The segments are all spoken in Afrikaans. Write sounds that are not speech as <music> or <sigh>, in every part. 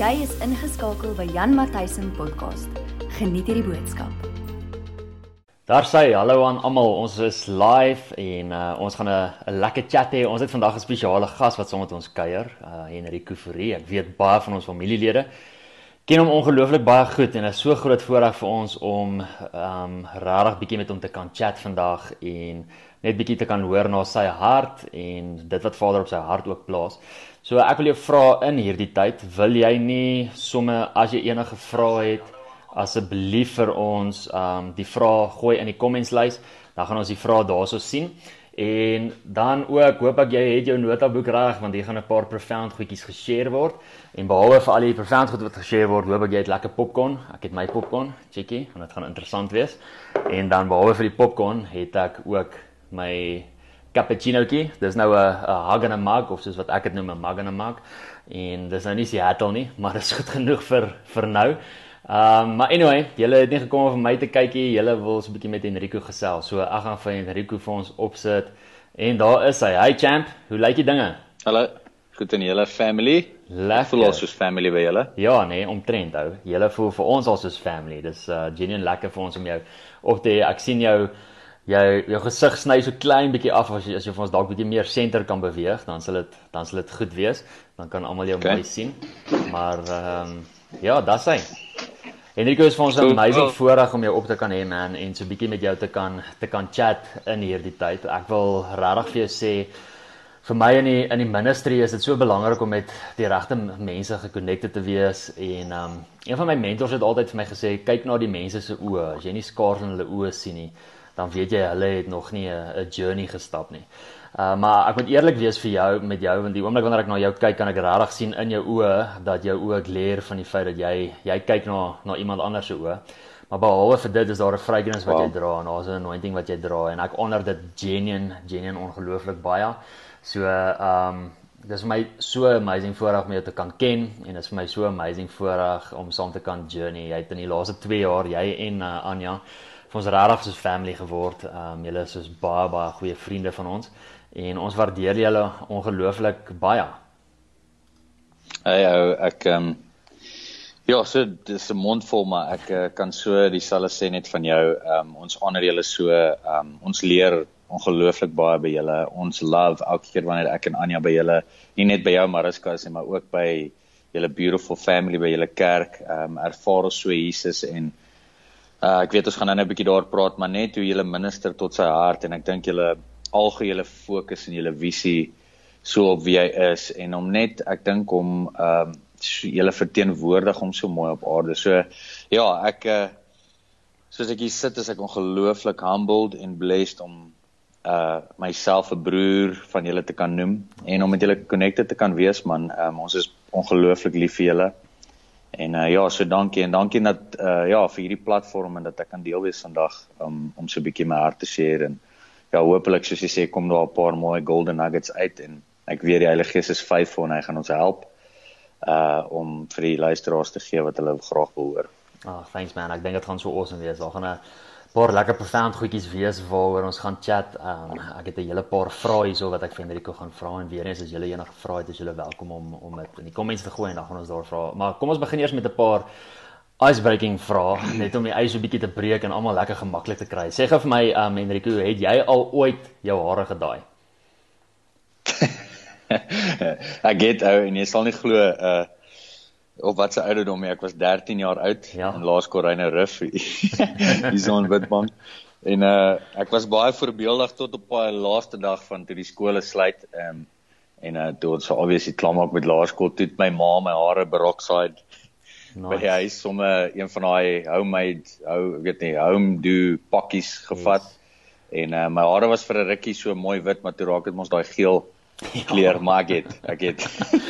Jy is ingeskakel by Jan Matthysen podcast. Geniet hierdie boodskap. Daar sê hallo aan almal. Ons is live en uh, ons gaan 'n lekker chat hê. Ons het vandag 'n spesiale gas wat saam met ons kuier, uh, Henrico Fourie. Ek weet baie van ons familielede ken hom ongelooflik baie goed en dit is so groot voorreg vir ons om um regtig bietjie met hom te kan chat vandag en net bietjie te kan hoor na sy hart en dit wat Vader op sy hart ook plaas. So ek wil jou vra in hierdie tyd, wil jy nie somme as jy enige vrae het asseblief vir ons um die vrae gooi in die comments lys, dan gaan ons die vrae daarso sien. En dan ook hoop ek jy het jou notaboek reg want hier gaan 'n paar profound goedjies geshare word. En behalwe vir al die profound goed wat geshare word, hoop ek jy het lekker popcorn. Ek het my popcorn, checkie, want dit gaan interessant wees. En dan behalwe vir die popcorn het ek ook my cappuccinoetjie. Dis nou 'n 'n hug and a mug of soos wat ek dit noem 'n mug and a mug. En dis nou nie Seattle nie, maar <laughs> dit is goed genoeg vir vir nou. Ehm um, maar anyway, julle het nie gekom om vir my te kyk nie. Julle wil so 'n bietjie met Enrico gesels. So ek gaan vir Enrico vir ons opsit. En daar is hy. Hi champ, hoe lyk die dinge? Hallo. Goed en julle family? Lekker. Voel ons soos family by julle? Ja, nee, omtrent ou. Julle voel vir ons al soos family. Dis uh genuine lekker vir ons om jou op te. Ek sien jou jou jou gesig sny so klein bietjie af as jy as jy vir ons dalk bietjie meer senter kan beweeg, dan sal dit dan sal dit goed wees. Dan kan almal jou Okay. mooi sien. Maar ehm um, ja, dis hy. Enrico is vir ons 'n amazing voorreg om jou op te kan hê man en so bietjie met jou te kan te kan chat in hierdie tyd. Ek wil regtig vir jou sê vir my in die in die ministry is dit so belangrik om met die regte mense gekonnekte te wees en um een van my mentors het altyd vir my gesê kyk na die mense se oë. As jy nie skaars in hulle oë sien nie, dan weet jy hulle het nog nie 'n 'n journey gestap nie. Uh maar ek moet eerlik wees vir jou met jou want die oomblik wanneer ek na jou kyk kan ek regtig sien in jou oë dat jou oë glare van die feit dat jy jy kyk na na iemand anders se oë. Maar behalwe vir dit is daar 'n fragrance wat Wow. jy dra en daar's 'n anointing wat jy dra en ek honor dit genuine genuine ongelooflik baie. So um dis vir my so amazing voorreg om jou te kan ken en dit is vir my so amazing voorreg om saam te kan journey. Jy het in die laaste 2 jaar jy en uh, Anja vir ons regtig soos family geword. Um julle is soos baie baie goeie vriende van ons en ons waardeer julle ongelooflik baie. Hey ou, ek ehm um, ja, so dis 'n mond vol maar ek uh, kan so dieselfde sê net van jou. Ehm um, ons honor julle so. Ehm um, ons leer ongelooflik baie by julle. Ons love elke keer wanneer ek en Anja by julle, nie net by jou Mariska is nie, maar ook by julle beautiful family by julle kerk. Ehm um, ervaar ons so Jesus en Uh ek weet ons gaan nou net 'n bietjie daar praat, maar net hoe jy minister tot sy hart en ek dink julle algehele fokus en julle visie so op wie hy is en om net ek dink om ehm so, julle verteenwoordig hom so mooi op aarde. So ja, ek uh soos ek hier sit is ek ongelooflik humbled en blessed om uh myself 'n broer van julle te kan noem en om met julle connected te kan wees man. Um, ons is ongelooflik lief vir julle. En uh, ja, so dankie en dankie dat uh ja vir hierdie platform en dat ek kan deel wees vandag um, om so 'n bietjie my hart te share en ja, hopelik soos jy sê kom daar 'n paar mooi golden nuggets uit en ek weet die Heilige Gees is faithful en hy gaan ons help uh om vir die luisteraars te gee wat hulle graag wil hoor. Ah, oh, thanks man. Ek dink dit gaan so awesome wees. Daar gaan 'n paar lekker profound goedjies wees waaroor ons gaan chat. Um, ek het 'n hele paar vrae hierso wat ek vir Enrico gaan vra en weer eens as julle enige vrae het, is julle welkom om om dit in die comments te gooi en dan gaan ons daar vra. Maar kom ons begin eers met 'n paar icebreaking vrae net om die ys 'n bietjie te breek en almal lekker gemaklik te kry. Sê gou vir my, um, Enrico, het jy al ooit jou hare gedaai? <laughs> ek het ou en jy sal nie glo uh op wat se ouderdom ek was 13 jaar oud Ja. in Laerskool Reyne Rif hier so in Witbank en uh ek was baie voorbeeldig tot op daai laaste dag van toe die skole sluit um, en uh toe ons so obviously klaar maak met laerskool toe my ma my hare berokside by die huis sommer een van daai homemade hou ek weet nie home do pakkies gevat yes. en uh, my hare was vir 'n rukkie so mooi wit maar toe raak dit mos daai geel kleur maar ek het ek het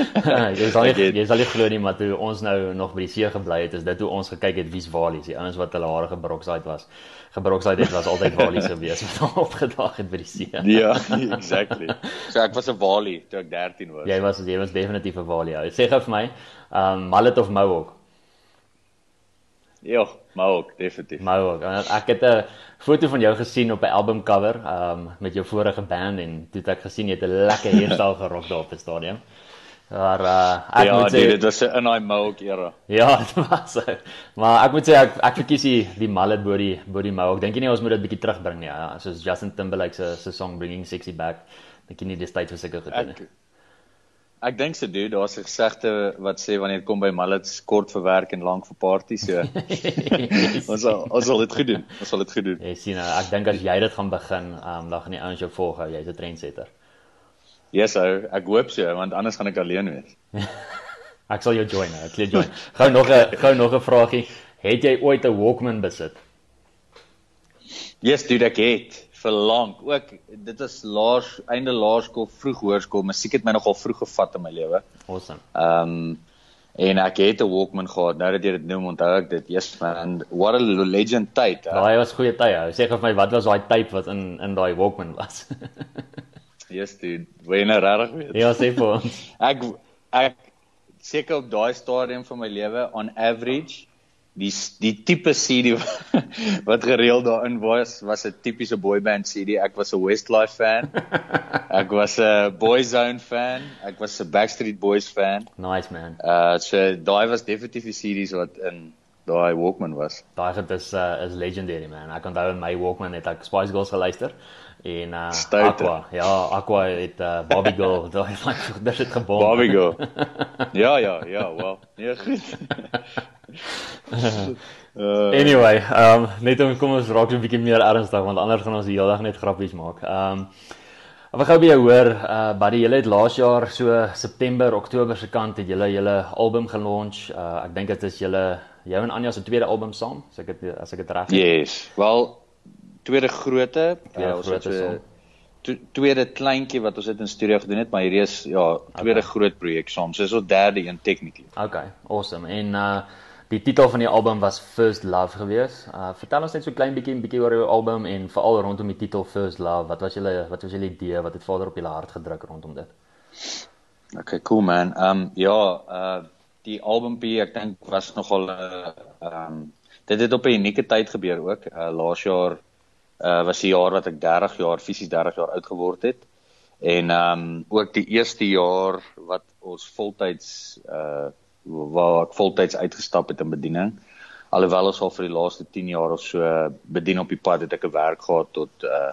<laughs> jy sal nie jy sal nie glo nie maar toe ons nou nog by die see gebly het is dit hoe ons gekyk het wie's walies die ouens wat hulle hare gebrokside was. Gebrokside het was altyd walies gewees wat hom opgedaag het by die see. <laughs> Ja exactly. <laughs> So ek was 'n walie toe ek 13 was. Jy was jy was definitief 'n walie. Ou sê gou vir my um mallet of mohawk ja maar ook definitief mohawk En ek het 'n foto van jou gesien op 'n album cover um met jou vorige band en toe het ek gesien jy het 'n lekker hairstyle gerok daar op die stadion Maar uh, ek ja, moet sê dit was in daai Mohawk era. Ja, <laughs> dit was so. Maar ek moet sê ek ek verkies die, die mullet bo die bo die Mohawk. Dink jy nie ons moet dit bietjie terugbring nie? Ja, soos Justin Timberlake se se song Bringing Sexy Back. Dink jy nie dis tyd vir sulke goed nie? Ek ek dink se dude, daar's 'n gesegde wat sê wanneer kom by mullets kort vir werk en lank vir party, so. <laughs> ons sal ons sal dit goed doen. Ons sal dit goed doen. Jy sien, uh, ek dink as jy dit gaan begin, um, dan gaan die ouens jou volg, jy's 'n trendsetter. Yes, ou, ek hoop so, want anders gaan ek alleen wees. <laughs> ek sal jou join, ek sal join. Gou nog 'n <laughs> gou nog 'n vraagie. Het jy ooit 'n Walkman besit? Yes, dude, ek het vir lank. Ook dit is laers einde laerskool, vroeg hoërskool. Musiek het my nogal vroeg gevat in my lewe. Awesome. Ehm um, en ek het 'n Walkman gehad. Nou dat jy dit noem, onthou ek dit. Yes man, what a legend tyd. Daai was goeie tye. Sê vir my wat was daai tyd wat in in daai Walkman was? <laughs> yes dude, wil jy nou regtig weet? Ja, sê vir ons. <laughs> ek ek seker op daai stadium van my lewe on average die die tipe CD <laughs> wat gereeld daarin was was 'n tipiese boyband CD. Ek was 'n Westlife fan. <laughs> Ek was 'n Boyzone fan. Ek was 'n Backstreet Boys fan. Nice man. Uh so daai was definitief die CD's wat in daai Walkman was. Daai het is uh, is legendary man. Ek onthou in my Walkman het ek Spice Girls geluister en uh. Aqua. Ja, Aqua het uh, Barbie Girl. Daai <laughs> het dit het gebom. Barbie Girl. <laughs> ja, ja, ja, wel. Nee, goed. uh, <laughs> anyway, ehm um, net om kom ons raak 'n bietjie meer ernstig want anders gaan ons die hele dag net grappies maak. Ehm um, Ek gou by jou hoor, uh buddy, julle het laas jaar so September, Oktober se kant het julle julle album gelaunch. Uh ek dink dit is julle jou en Anja se tweede album saam, as ek dit as ek dit reg het. Yes. Wel tweede grootte, Tweede uh, ons het so to, tweede kleintjie wat ons het in studio gedoen het, maar hierdie is ja, tweede okay. groot projek saam. So is ons derde een technically. Okay, awesome. En uh die titel van die album was First Love gewees. Uh vertel ons net so klein bietjie bietjie oor jou album en veral rondom die titel First Love. Wat was julle wat was julle idee? Wat het Vader op julle hart gedruk rondom dit? Okay, cool man. Um, ja, uh die albumpie ek dink was nogal uh, um, dit het op 'n unieke tyd gebeur ook. Uh laas jaar uh was die jaar wat ek 30 jaar fisies 30 jaar oud geword het. En um, ook die eerste jaar wat ons voltyds uh waar ek voltyds uitgestap het in bediening. Alhoewel ons al vir die laaste 10 jaar of so bedien op die pad het ek 'n werk gehad tot uh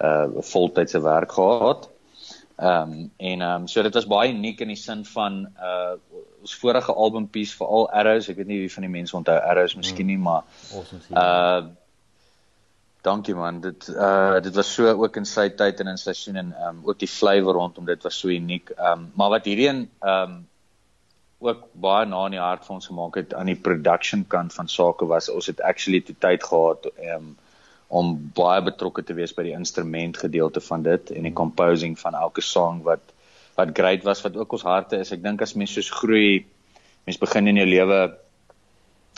uh voltydse werk gehad. Ehm um, en ehm um, so dit was baie uniek in die sin van uh ons vorige albumpies veral Arrows, ek weet nie wie van die mense onthou Arrows miskien nie, maar Awesome. uh dankie man. Dit uh dit was so ook in sy tyd en in seisoen en ehm um, ook die flavour rondom dit was so uniek. Ehm um, maar wat hierdie een ehm um, ook baie na in die hart vir ons gemaak het aan die production kant van sake was ons het actually te tyd gehad um, om baie betrokke te wees by die instrument gedeelte van dit en die composing van elke song wat wat great was wat ook ons harte is. Ek dink as mens soos groei, mens begin in jou lewe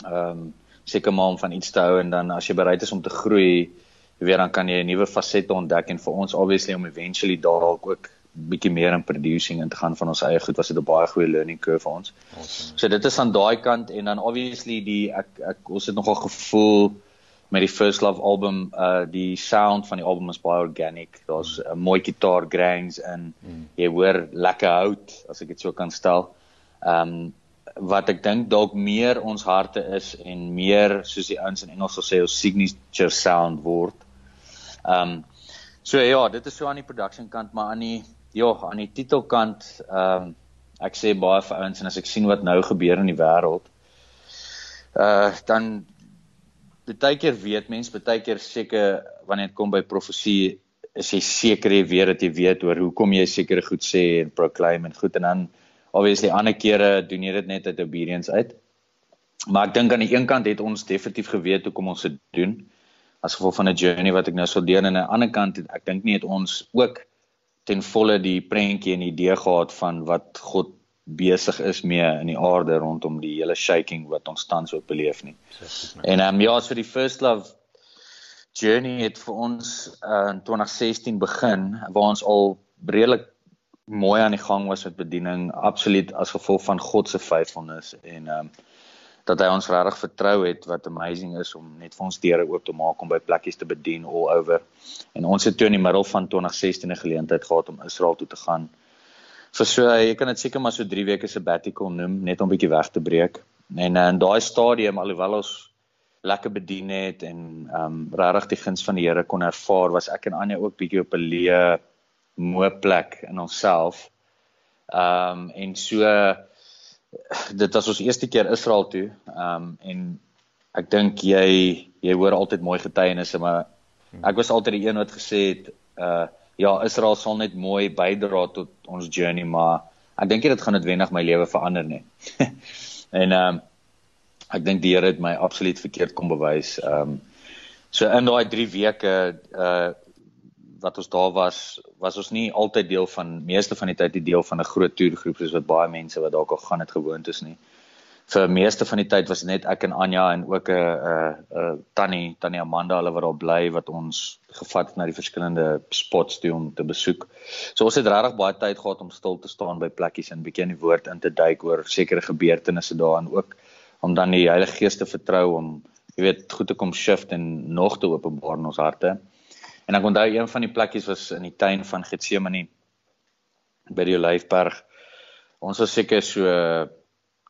ehm um, seker maar om van iets te hou en dan as jy bereid is om te groei, jy weet dan kan jy 'n nuwe fasette ontdek en vir ons obviously om eventually dalk ook bietjie meer in producing in te gaan van ons eie goed was dit 'n baie goeie learning curve vir ons. Awesome. So dit is aan daai kant en dan obviously die ek ek ons het nogal gevoel met die First Love album uh die sound van die album is baie organic. Daar's 'n mooi gitaar grangs en Mm. jy hoor lekker hout as ek dit so kan stel. Um wat ek dink dalk meer ons harte is en meer soos die ouens in Engels sal sê ons signature sound word. Um so ja, dit is so aan die production kant, maar aan die ja, aan die titelkant um ek sê baie vir ouens en as ek sien wat nou gebeur in die wêreld uh dan baie keer weet mens, baie keer seker wanneer dit kom by profesie is jy seker jy weet dat jy weet oor hoekom jy sekere goed sê en proclaim en goed en dan obviously ander kere doen jy dit net uit obedience uit. Maar ek dink aan die een kant het ons definitief geweet hoekom ons dit doen as gevolg van 'n journey wat ek nou sou deel en aan die ander kant ek dink nie het ons ook ten volle die prentjie en idee gehad van wat God besig is mee in die aarde rondom die hele shaking wat ons tans ook beleef nie. En ehm um, ja, so die First Love journey het vir ons uh, in 2016 begin waar ons al redelik mooi aan die gang was met bediening, absoluut as gevolg van God se faithfulness en ehm um, dat hy ons regtig vertrou het wat amazing is om net vir ons deure oop te maak om by plekkies te bedien all over. En ons het toe in die middel van 2016 'n geleentheid gehad om Israel toe te gaan vir so jy kan dit seker maar so 3 weke sabbatical noem net om bietjie weg te breek. En uh, in daai stadium alhoewel ons lekker bedien het en ehm um, regtig die guns van die Here kon ervaar, was ek en Anja ook bietjie op 'n leë moe plek in onsself. Ehm um, en so dit was ons eerste keer Israel toe. Ehm um, en ek dink jy jy hoor altyd mooi getuienisse, maar ek was altyd die een wat gesê het uh ja, Israel sal net mooi bydra tot ons journey, maar ek dink dit gaan noodwendig my lewe verander nie. <laughs> en ehm um, ek dink die Here het my absoluut verkeerd kom bewys. Ehm um, so in daai 3 weke uh wat ons daar was, was ons nie altyd deel van meeste van die tyd die deel van 'n groot toergroep soos wat baie mense wat dalk al gaan het gewoond is nie. Vir meeste van die tyd was net ek en Anja en ook 'n 'n 'n Tannie, Tannie Amanda, hulle wat daar bly wat ons gevat het na die verskillende spots toe om te besoek. So ons het regtig baie tyd gehad om stil te staan by plekkies en bietjie in die woord in te duik oor sekere gebeurtenisse daar en ook om dan die Heilige Gees te vertrou om jy weet goed te kom shift en nog te openbaar in ons harte. En ek onthou een van die plekkies was in die tuin van Getsemane by die Olyfberg. Ons was seker so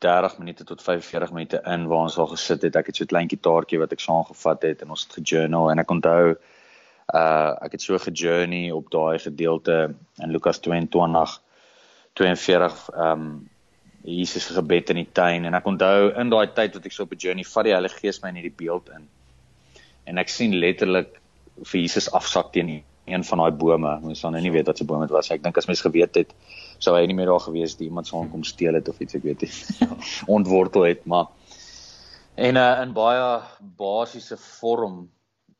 30 minute tot 45 minute in waar ons al gesit het. Ek het so 'n klein gitaartjie wat ek saamgevat het en ons het gejournal en ek onthou uh ek het so gejourney op daai gedeelte in Lukas 22 42 um Jesus se gebed in die tuin en ek onthou in daai tyd wat ek so op 'n journey vat die Heilige Gees my in hierdie beeld in. En ek sien letterlik vir Jesus afsak teen een van daai bome. Ons sal nou nie weet wat se boom dit was. Ek dink as mens geweet het, sou hy nie meer daar gewees het. Iemand sou hom kom steel het of iets, ek weet nie. <laughs> Ontwortel het, maar en uh, in baie basiese vorm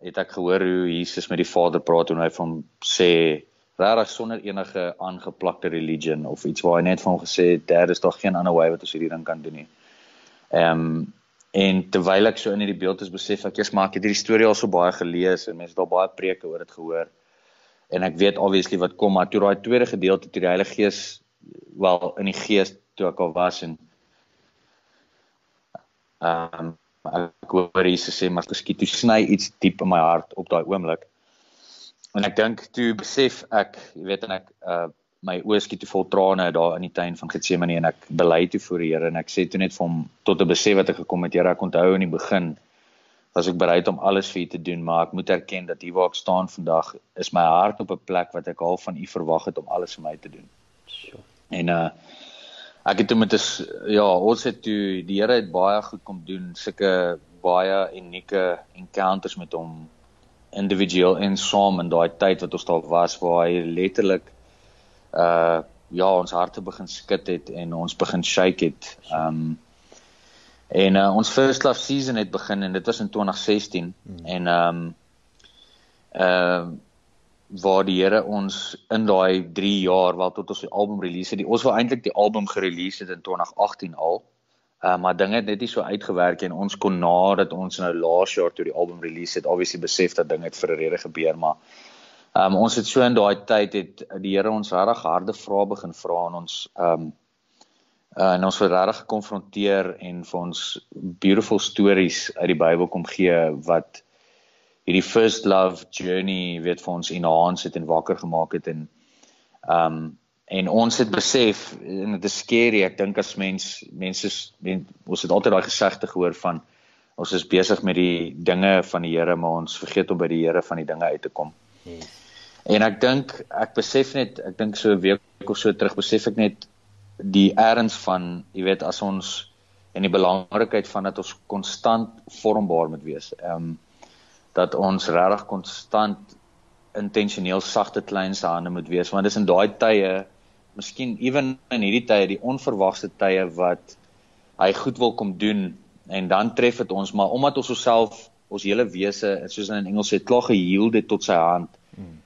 het ek gehoor hoe Jesus met die Vader praat en hy van sê regtig sonder enige aangeplakte religion of iets waar hy net van hom gesê het daar is tog geen ander way wat ons hierdie ding kan doen nie. Ehm um, En terwyl ek so in hierdie beeld is besef ek eers maar ek het hierdie storie al so baie gelees en mense het al baie preke oor dit gehoor. En ek weet obviously wat kom maar toe daai tweede gedeelte toe die Heilige Gees wel in die gees toe ek al was en ehm um, ek hoor Jesus sê maar geskied toe sny iets diep in my hart op daai oomblik. En ek dink toe besef ek, jy weet en ek uh my oë skiet te vol trane daar in die tuin van Getsemane en ek bely toe voor die Here en ek sê toe net vir hom tot 'n besef wat ek gekom het Here ek onthou in die begin was ek bereid om alles vir u te doen maar ek moet erken dat hier waar ek staan vandag is my hart op 'n plek wat ek al van u verwag het om alles vir my te doen. Sjoe. En uh ek het toe met is ja, ons het toe die Here het baie goed kom doen, sulke baie unieke encounters met hom individueel en saam in daai tyd wat ons daar was waar hy letterlik uh ja, ons harte begin skud het en ons begin shake het. Um en uh, ons first love season het begin en dit was in 2016 hmm. en um uh waar die Here ons in daai 3 jaar wel tot ons die album release het. Die, ons wou eintlik die album gerelease het in 2018 al. Uh maar dinge het net nie so uitgewerk en ons kon nadat ons nou laas jaar toe die album release het, obviously besef dat dinge het vir 'n rede gebeur, maar um, ons het so in daai tyd het die Here ons regtig harde vrae begin vra aan ons ehm um, en ons word regtig gekonfronteer en vir ons beautiful stories uit die Bybel kom gee wat hierdie first love journey weet vir ons enhance het en wakker gemaak het en ehm um, en ons het besef en dit is scary ek dink as mens mense men, ons het altyd daai gesegde gehoor van ons is besig met die dinge van die Here maar ons vergeet om by die Here van die dinge uit te kom. Yes. En ek dink ek besef net ek dink so 'n week of so terug besef ek net die erns van jy weet as ons en die belangrikheid van dat ons konstant vormbaar moet wees. Ehm um, dat ons regtig konstant intentioneel sagte klein se hande moet wees want dis in daai tye miskien ewen in hierdie tye die onverwagte tye wat hy goed wil kom doen en dan tref dit ons maar omdat ons osself ons hele wese soos in Engels sê klaar geheeld het tot sy hand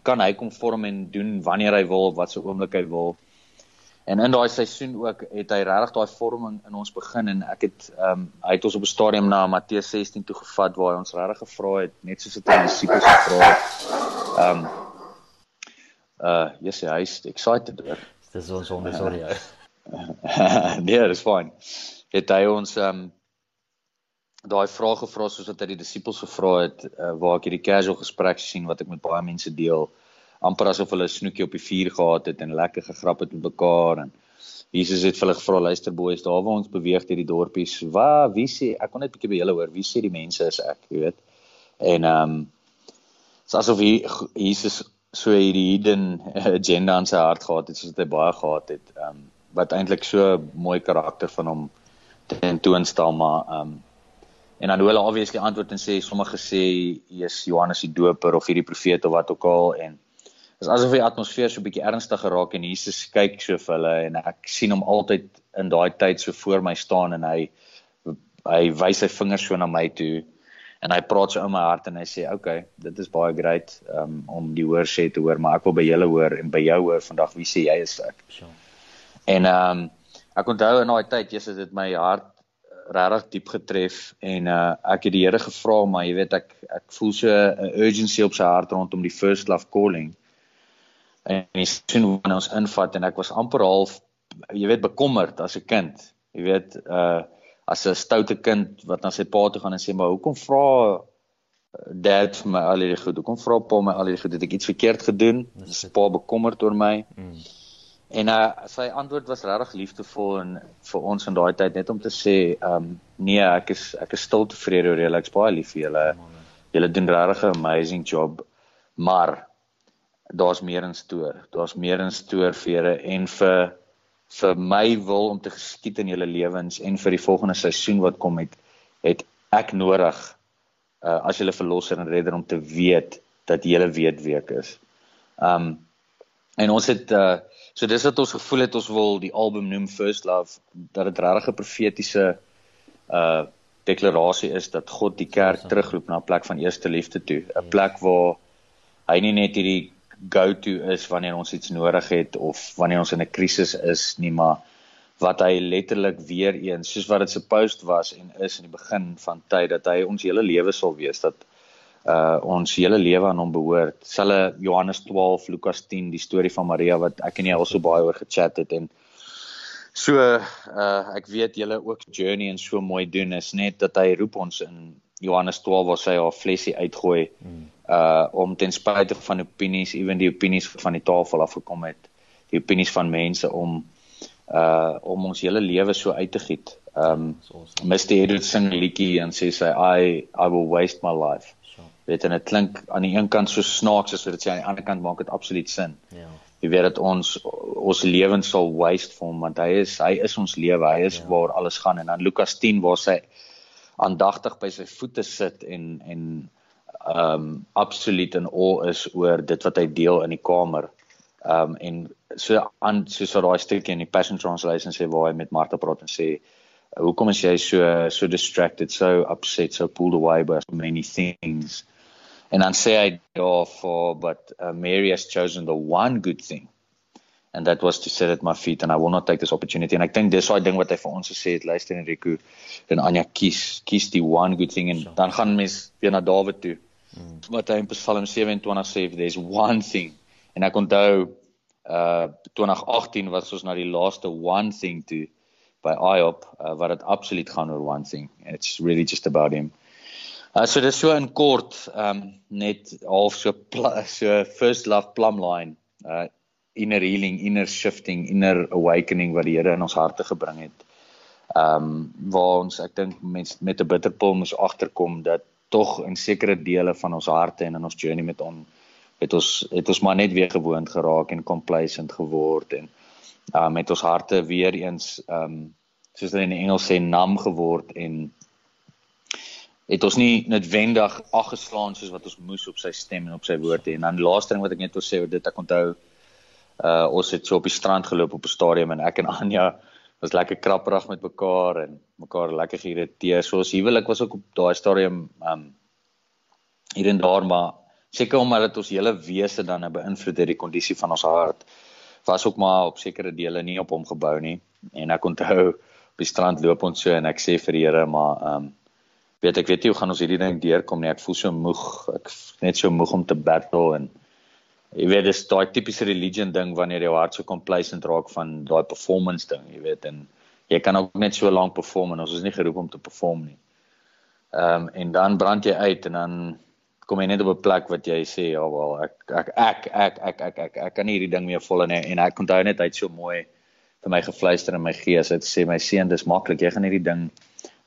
kan hy kom vorm en doen wanneer hy wil, wat so oomblik hy wil. En in daai seisoen ook het hy regtig daai vorming in ons begin en ek het ehm um, hy het ons op 'n stadium na Matteus 16 toe gevat waar hy ons regtig gevra het net soos dit aan die disippels gevra het. Ehm um, uh yes, hy is excited oor. Dis ons onder sorry. <laughs> nee, dis fyn. Het hy ons ehm um, daai vrae gevra soos wat hy die disippels gevra het uh, waar ek hierdie casual gesprek sien wat ek met baie mense deel amper asof hulle 'n snoekie op die vuur gehad het en lekker gegrap het met mekaar en Jesus het vir hulle gevra luister boeis daar waar ons beweeg deur die dorpies? Waar wie sê ek kon net 'n bietjie by julle hoor wie sê die mense is ek? Jy weet? En ehm um, asof hy Jesus so hierdie hidden <laughs> agenda in sy hart gehad het soos hy baie gehad het ehm um, wat eintlik so mooi karakter van hom tentoonstel maar ehm um, en dan hoe hulle obviously antwoord en sê sommige sê is Johannes die Doper of hierdie profeet of wat ook al en is asof die atmosfeer so bietjie ernstig geraak en Jesus kyk so vir hulle en ek sien hom altyd in daai tyd so voor my staan en hy hy wys sy vingers so na my toe en hy praat so in my hart en hy sê okay dit is baie great um, om die hoor sê te hoor maar ek wil by julle hoor en by jou hoor vandag wie sê jy is ek sure. en ehm um, ek onthou in daai tyd Jesus het my hart regtig diep getref en uh ek het die Here gevra maar jy weet ek ek voel so 'n urgency op sy hart rondom die first love calling. En hy sien hoe ons invat en ek was amper half jy weet bekommerd as 'n kind. Jy weet uh as 'n stoute kind wat na sy pa toe gaan en sê maar hoekom vra uh, dad vir my al hierdie goed? Hoekom vra pa my al hierdie goed? Het ek iets verkeerd gedoen? Is pa bekommerd oor my? Mm. En uh, sy antwoord was regtig liefdevol en vir ons in daai tyd net om te sê, ehm um, nee, ek is ek is stil tevrede oor julle. Ek's baie lief vir julle. Julle doen regtig 'n amazing job. Maar daar's meer in stoor. Daar's meer in stoor vir julle en vir vir my wil om te geskied in julle lewens en vir die volgende seisoen wat kom het het ek nodig uh, as julle verlosser en redder om te weet dat julle weet wie ek is. Um en ons het uh So dis wat ons gevoel het ons wil die album noem First Love dat dit regtig 'n profetiese uh deklarasie is dat God die kerk terugroep na 'n plek van eerste liefde toe, 'n ja. plek waar hy nie net hierdie go-to is wanneer ons iets nodig het of wanneer ons in 'n krisis is nie, maar wat hy letterlik weer eens soos wat dit supposed was en is in die begin van tyd dat hy ons hele lewe sal wees dat uh ons hele lewe aan hom behoort. Selle Johannes 12, Lukas 10, die storie van Maria wat ek en jy al so baie oor gechat het en so uh ek weet julle ook journey en so mooi doen is net dat hy roep ons in Johannes 12 waar sy haar flesie uitgooi hmm. uh om ten spyte van opinies, ewen die opinies van die tafel af gekom het, die opinies van mense om uh om ons hele lewe so uit te giet. Um Mr. Sing liedjie en sê sy I I will waste my life weet en dit klink aan die een kant so snaaks as wat dit sê aan die ander kant maak dit absoluut sin. Ja. Jy weet dat ons ons lewens sal waste vir hom want hy is hy is ons lewe, hy is ja. waar alles gaan en dan Lukas 10 waar sy aandagtig by sy voete sit en en ehm um, absoluut in awe is oor dit wat hy deel in die kamer. Ehm um, en so aan soos wat daai stukkie in die Passion Translation sê waar hy met Martha praat en sê hoekom is jy so so distracted, so upset, so pulled away by so many things? En dan sê hy daarvoor but uh, Mary has chosen the one good thing. And that was to sit at my feet and I will not take this opportunity. And ek dink dis daai ding wat hy vir ons gesê het luister Enrico en Anja kies kies die one good thing en dan gaan mens weer na Dawid toe. Hmm. wat hy in Psalm 27 sê there's one thing. En ek onthou uh 2018 was ons na die laaste one thing toe by IOP uh, wat dit absoluut gaan oor one thing. And it's really just about him Uh, so dis so in kort, um, net half so so first love plumb line, uh inner healing, inner shifting, inner awakening wat die Here in ons harte gebring het. Um, waar ons ek dink mense met 'n bitterpil moes agterkom dat tog in sekere dele van ons harte en in ons journey met on het ons het ons maar net weer gewoond geraak en complacent geword en um, met ons harte weer eens um, soos hulle in Engels sê nam geword en het ons nie noodwendig aggeslaan soos wat ons moes op sy stem en op sy woorde en dan laaste ding wat ek net wil sê oor dit ek onthou uh ons het so op die strand geloop op 'n stadium en ek en Anja was lekker krapperig met mekaar en mekaar lekker geïrriteer so ons huwelik was ook op daai stadium um hier en daar maar seker omdat dit ons hele wese dan 'n beïnvloed het die kondisie van ons hart was ook maar op sekere dele nie op hom gebou nie. En ek onthou op die strand loop ons so en ek sê vir die Here maar um weet ek weet nie hoe gaan ons hierdie ding deurkom nie. Ek voel so moeg. Ek net so moeg om te battle en jy weet dis daai tipiese religion ding wanneer jou hart so complacent raak van daai performance ding, jy weet en jy kan ook net so lank perform en ons is nie geroep om te perform nie. Ehm um, en dan brand jy uit en dan kom jy net op 'n plek wat jy sê ja wel ek ek ek ek ek ek ek, ek kan nie hierdie ding meer vol en en ek onthou net uit so mooi vir my gefluister in my gees het sê my seun dis maklik jy gaan hierdie ding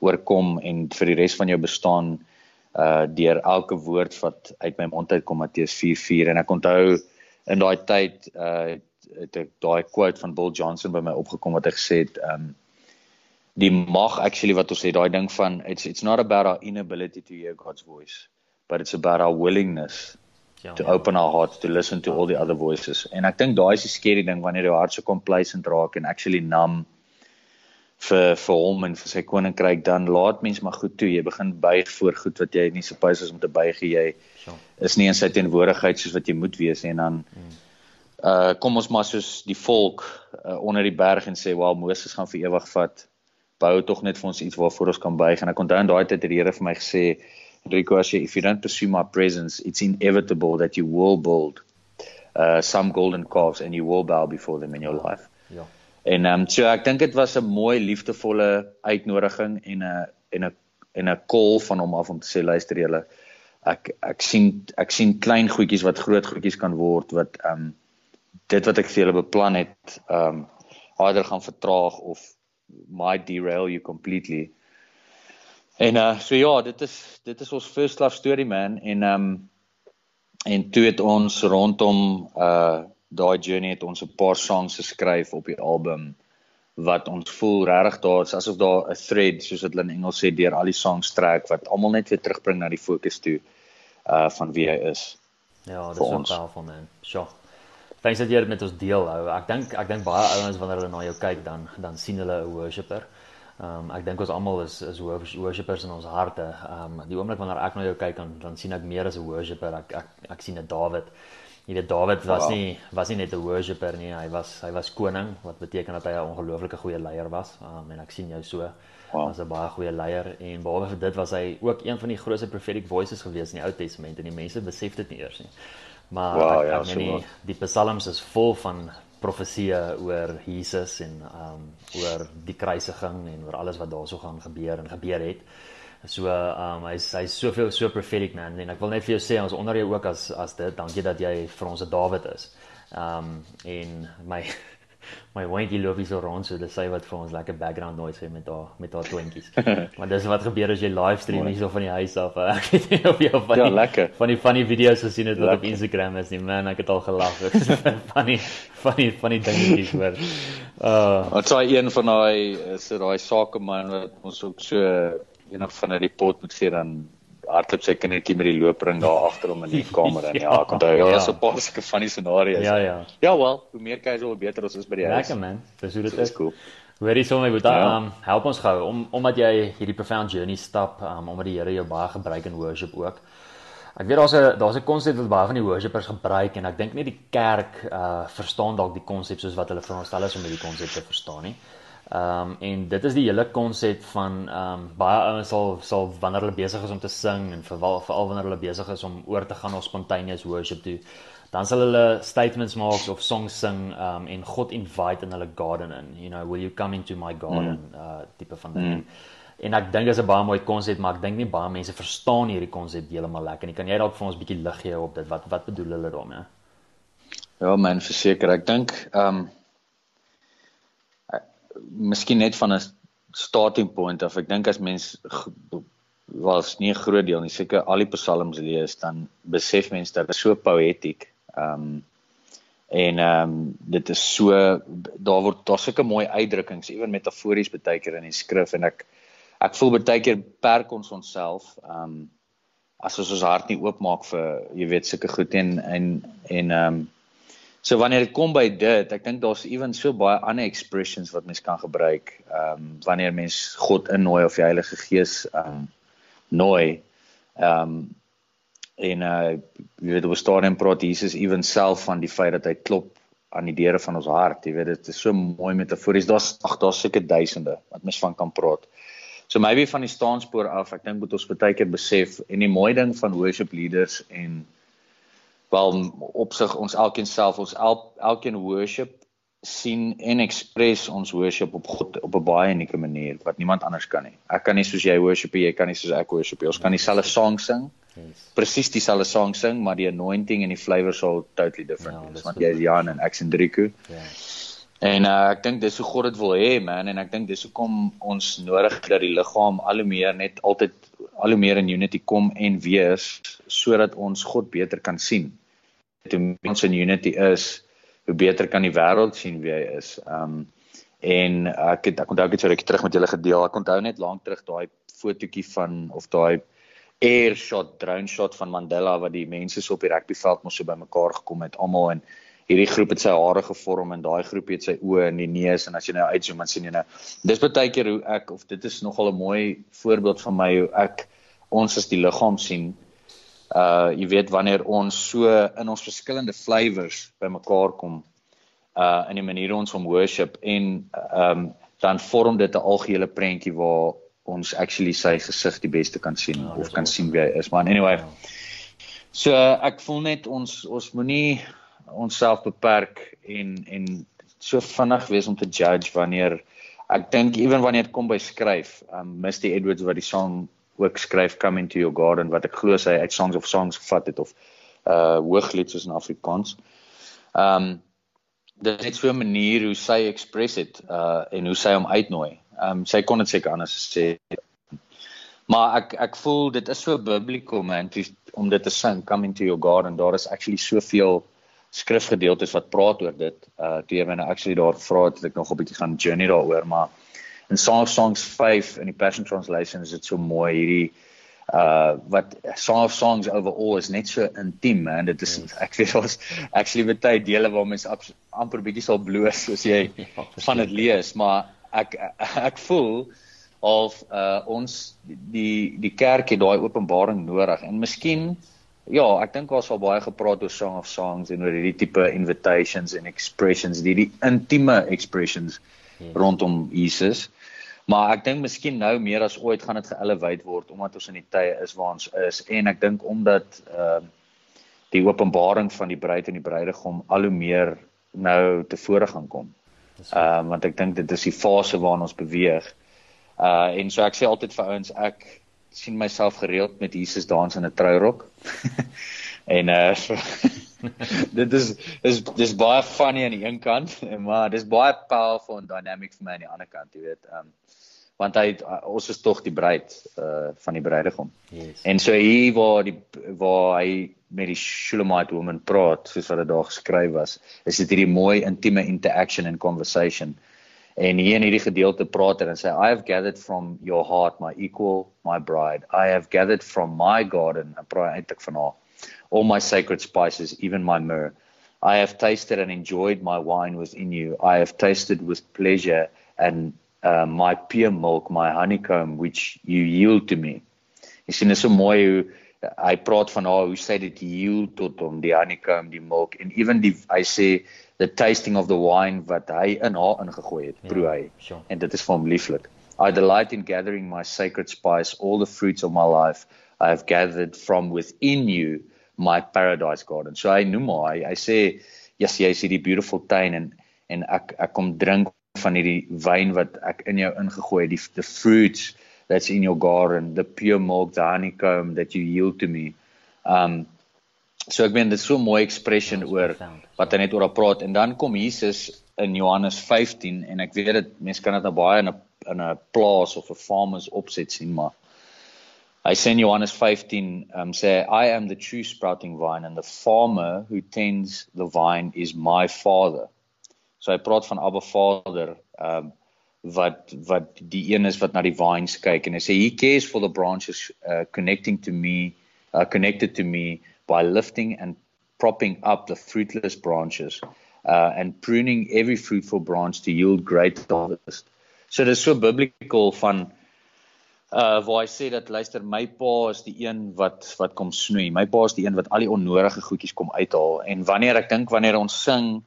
oorkom en vir die res van jou bestaan uh deur elke woord wat uit my mond uitkom Matteus 4:4 en ek onthou in daai tyd uh het ek daai quote van Bill Johnson by my opgekom wat hy gesê het um die mag actually wat ons sê daai ding van it's it's not about our inability to hear God's voice but it's about our willingness ja, to ja. open our hearts to listen to all the other voices en ek dink daai is die scary ding wanneer jou hart so complacent raak en actually numb vir vir hom en vir sy koninkryk dan laat mens maar goed toe jy begin buig voor goed wat jy nie suppose is om te buig jy ja. is nie in sy teenwoordigheid soos wat jy moet wees en dan hmm. uh kom ons maar soos die volk uh, onder die berg en sê wel Moses gaan vir ewig vat bou tog net vir ons iets waarvoor ons kan buig en ek onthou in daai tyd het die Here vir my gesê Rico as jy if you don't pursue my presence it's inevitable that you will build uh some golden calves and you will bow before them in your life. Ja. En ehm um, so ek dink dit was 'n mooi liefdevolle uitnodiging en 'n en 'n en 'n call van hom af om te sê luister julle ek ek sien ek sien klein goedjies wat groot goedjies kan word wat ehm um, dit wat ek vir julle beplan het ehm um, either gaan vertraag of might derail you completely. En uh so ja, dit is dit is ons first love story man en um en toe het ons rondom uh daai journey het ons 'n paar songs geskryf op die album wat ons voel regtig daar is asof daar 'n thread soos dit in Engels sê deur al die songs trek wat almal net weer terugbring na die fokus toe uh van wie hy is. Ja, dit is so powerful man. Sure. Thanks dat jy dit met ons deel hou. Ek dink ek dink baie ouens wanneer hulle na jou kyk dan dan sien hulle 'n worshipper. Ehm um, ek dink ons almal is is worshippers in ons harte. Ehm um, die oomblik wanneer ek na jou kyk dan dan sien ek meer as 'n worshipper. Ek ek ek sien 'n Dawid. Jy weet Dawid was wow. nie was nie net 'n worshipper nie. Hy was hy was koning wat beteken dat hy 'n ongelooflike goeie leier was. Um, en ek sien jou so wow. as 'n baie goeie leier en behalwe vir dit was hy ook een van die grootste prophetic voices gewees in die Ou Testament en die mense besef dit nie eers nie. Maar wow, ek, ja, ek meen die, die psalms is vol van profeseë oor Jesus en um, oor die kruisiging en oor alles wat daarso gaan gebeur en gebeur het. So ehm um, hy's hy's soveel so prophetic man en ek wil net vir jou sê ons onder jou ook as as dit dankie dat jy vir ons 'n Dawid is. Ehm um, en my <laughs> my windjie loop hier so rond so dis sy wat vir ons lekker background noise het met haar met haar twintjies. <laughs> maar dis wat gebeur as jy livestream hier so van die huis af. <laughs> Ek weet nie of jy van ja, die, lekker. van die funny video's gesien het wat op Instagram is nie. Man, ek het al gelag. funny funny funny dingetjies hoor. Uh, wat sê een van daai is daai sakeman wat ons ook so eendag van 'n report moet gee dan hardloop sy kindertjie met die loopring daar agter hom in die <laughs> kamer en ja, ja ek onthou ja, ja. so 'n paar <laughs> sulke funny scenario's. Ja, ja. Ja, wel, hoe meer casual beter ons is by die huis. Lekker man. Dis hoe dit is. Cool. Hoorie sommer moet dan ja. um, help ons gou om omdat jy hierdie profound journey stap um, omdat die Here jou baie gebruik in worship ook. Ek weet daar's 'n daar's 'n konsep wat baie van die worshipers gebruik en ek dink nie die kerk uh verstaan dalk die konsep soos wat hulle veronderstel is om hierdie konsep te verstaan nie. Ehm um, en dit is die hele konsep van ehm um, baie ouens sal sal wanneer hulle besig is om te sing en veral veral wanneer hulle besig is om oor te gaan na spontaneous worship toe, dan sal hulle statements maak of songs sing ehm um, en God invite in hulle garden in. You know, will you come into my garden mm. uh tipe van ding. Mm. En ek dink dit is 'n baie mooi konsep, maar ek dink nie baie mense verstaan hierdie konsep heeltemal lekker nie. Kan jy dalk vir ons 'n bietjie lig gee op dit? Wat wat bedoel hulle daarmee? Ja, man, verseker. Ek dink ehm um, miskien net van 'n starting point af. Ek dink as mens was nie 'n groot deel nie, seker al die psalms lees, dan besef mens dat dit so poëtiek. Ehm um, en ehm um, dit is so daar word daar sulke mooi uitdrukkings, ewen metafories baie keer in die skrif en ek ek voel baie keer perk ons onsself ehm um, as ons ons hart nie oopmaak vir jy weet sulke goed en en en ehm um, So wanneer dit kom by dit, ek dink daar's ewen so baie ander expressions wat mens kan gebruik. Ehm um, wanneer mens God innooi of die Heilige Gees ehm um, nooi. Ehm um, en uh jy weet op 'n stadium praat Jesus ewen self van die feit dat hy klop aan die deure van ons hart. Jy weet dit is so mooi metafories. Daar's ag daar's seker duisende wat mens van kan praat. So maybe van die staanspoor af, ek dink moet ons baie keer besef en die mooi ding van worship leaders en wel op sig ons elkeen self ons el, elkeen worship sien en express ons worship op God op 'n baie unieke manier wat niemand anders kan nie. Ek kan nie soos jy worship jy kan nie soos ek worship jy. Ons kan dieselfde sang sing. yes. presies dieselfde sang sing, maar die anointing en die flavour sal totally different ja, wees. Want jy is Jan en ek is Hendriku. Ja. En uh, ek dink dis hoe God dit wil hê man en ek dink dis hoekom ons nodig dat die liggaam al hoe meer net altyd al hoe meer in unity kom en wees sodat ons God beter kan sien. Hoe meer ons in unity is, hoe beter kan die wêreld sien wie hy is. Um en ek het, ek onthou ek het so rukkie terug met julle gedeel. Ek onthou net lank terug daai fotootjie van of daai air shot, drone shot van Mandela wat die mense so op die rugbyveld mos so bymekaar gekom het almal en hierdie groep het sy hare gevorm en daai groep het sy oë en die neus en as jy nou uitzoom dan sien jy nou dis baie keer hoe ek of dit is nogal 'n mooi voorbeeld van my hoe ek ons as die liggaam sien uh jy weet wanneer ons so in ons verskillende flavours bymekaar kom uh in die manier ons om worship en um dan vorm dit 'n algehele prentjie waar ons actually sy gesig die beste kan sien ja, of kan sien wie hy is. Maar anyway. Ja. So ek voel net ons ons moenie onsself beperk en en so vinnig wees om te judge wanneer ek dink ewen wanneer dit kom by skryf, um Misty Edwards wat die song ook skryf Come into your garden wat ek glo sy uit Songs of Songs gevat het of uh hooglied soos in Afrikaans. Um dit is net so 'n manier hoe sy express het uh en hoe sy hom uitnooi. Um, sy kon dit seker anders sê. Maar ek ek voel dit is so biblical man to, om dit te sing come into your garden. Daar is actually soveel skrifgedeeltes wat praat oor dit. Uh toe jy my nou actually daar vra het ek nog 'n bietjie gaan journey daaroor, maar in Song of Songs 5 in die Passion Translation is dit so mooi hierdie uh wat Song of Songs overall is net so intiem man dit is yes. <laughs> ek weet ons actually baie dele waar mense amper bietjie sal bloos <laughs> as jy ja, van dit lees maar ek ek voel of uh ons die die kerk het daai openbaring nodig en miskien ja, ek dink daar sal baie gepraat oor Song of Songs en oor hierdie tipe invitations en expressions, die die intieme expressions hmm. rondom Jesus. Maar ek dink miskien nou meer as ooit gaan dit geelevate word omdat ons in die tye is waar ons is en ek dink omdat ehm uh, die openbaring van die bruid en die bruidegom al hoe meer nou tevore gaan kom. Ehm uh, want ek dink dit is die fase waarna ons beweeg. Uh en so ek sê altyd vir ouens ek sien myself gereeld met Jesus dans in 'n trourok. <laughs> en uh <laughs> dit is is dis baie funny aan die een kant, <laughs> maar dis baie powerful en dynamic vir my aan die ander kant, jy weet. Ehm um, want hy ons is tog die bruid uh van die bruidegom. Yes. En so hier waar die waar hy met die Shulamite woman praat, soos wat dit daar geskryf was, is dit hierdie mooi intieme interaction and conversation. En hier in hierdie gedeelte praat hy en sê I have gathered from your heart my equal, my bride. I have gathered from my garden, en praat eintlik van haar, all my sacred spices, even my myrrh. I have tasted and enjoyed my wine within you. I have tasted with pleasure and uh, my pure milk, my honeycomb, which you yield to me. Jy sien, dit is so mooi hoe hy praat van haar hoe sy dit yield tot hom, die honeycomb, die milk en even die hy sê the tasting of the wine wat hy in haar ingegooi het, proe hy. Ja, sure. En dit is vir hom lieflik. I delight in gathering my sacred spice, all the fruits of my life I have gathered from within you, my paradise garden. So hy noem haar, hy, hy sê, "Yes, jy is hierdie beautiful tuin en en ek ek kom drink van hierdie wyn wat ek in jou ingegooi het, die the fruits that's in your garden, the pure milk, the honeycomb that you yield to me. Um so ek meen dit is so 'n mooi expression oor wat hy net oor praat. En dan kom Jesus in Johannes 15 en ek weet dit mense kan dit nou baie in 'n in 'n plaas of 'n farmers opset sien maar hy sê in Johannes 15 um sê I am the true sprouting vine and the farmer who tends the vine is my father So hy praat van Abba Vader, ehm um, wat wat die een is wat na die vines kyk en hy sê he cares for the branches uh, connecting to me, uh, connected to me by lifting and propping up the fruitless branches uh, and pruning every fruitful branch to yield great harvest. So dis so biblical van uh waar hy sê dat luister my pa is die een wat wat kom snoei. My pa is die een wat al die onnodige goedjies kom uithaal en wanneer ek dink wanneer ons sing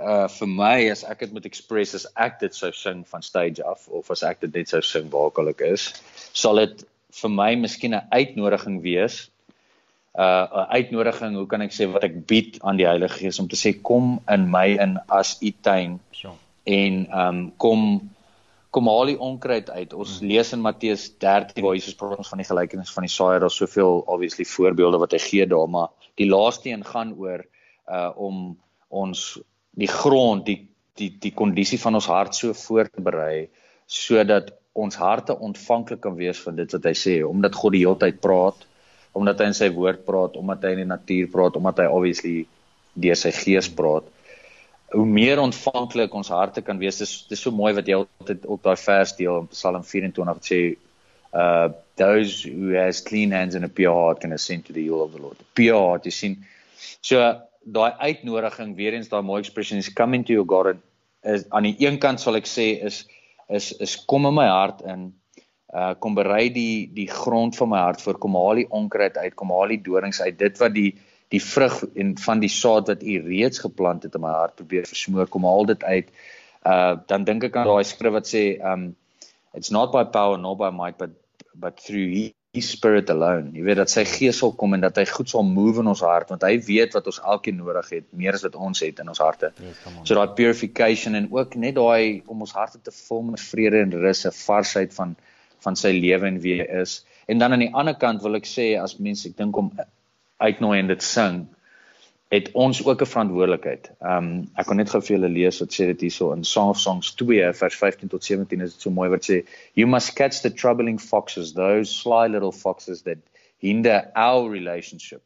uh vir my as ek dit moet express as ek dit sou sing van stage af of as ek dit net sou sing waar ook al ek is sal dit vir my miskien 'n uitnodiging wees uh 'n uitnodiging hoe kan ek sê wat ek bied aan die Heilige Gees om te sê kom in my in as u tuin sure. en um kom kom haal die onkruid uit. Ons hmm. lees in Matteus 13 waar Jesus praat ons van die gelykenis van die saaier. Daar's soveel obviously voorbeelde wat hy gee daar, maar die laaste een gaan oor uh om ons die grond, die die die kondisie van ons hart so voor te berei sodat ons harte ontvanklik kan wees vir dit wat hy sê, omdat God die hele tyd praat, omdat hy in sy woord praat, omdat hy in die natuur praat, omdat hy obviously deur sy gees praat hoe meer ontvanklik ons harte kan wees. Dis dis so mooi wat jy altyd op daai vers deel in Psalm 24 wat sê uh those who has clean hands and a pure heart can ascend to the hill of the Lord. Pure heart, jy sien. So daai uitnodiging, weer eens daai mooi expression is come into your garden is aan die een kant sal ek sê is is is kom in my hart in uh kom berei die die grond van my hart voor kom haal die onkruid uit kom haal die dorings uit dit wat die die vrug en van die saad wat u reeds geplant het in my hart probeer versmoor kom haal dit uit. Uh dan dink ek aan daai skrif wat sê um it's not by power nor by might but but through his spirit alone. Jy weet dat sy gees sal kom en dat hy goed sal move in ons hart want hy weet wat ons elkeen nodig het meer as wat ons het in ons harte. Yes, so daai purification en ook net daai om ons harte te vul met vrede en rus, 'n varsheid van van sy lewe en wie hy is. En dan aan die ander kant wil ek sê as mense ek dink om uitnooi en dit sing het ons ook 'n verantwoordelikheid. Ehm um, ek kan net gou vir julle lees wat sê dit hierso in Song of Songs 2 vers 15 tot 17 is dit so mooi wat sê you must catch the troubling foxes those sly little foxes that hinder our relationship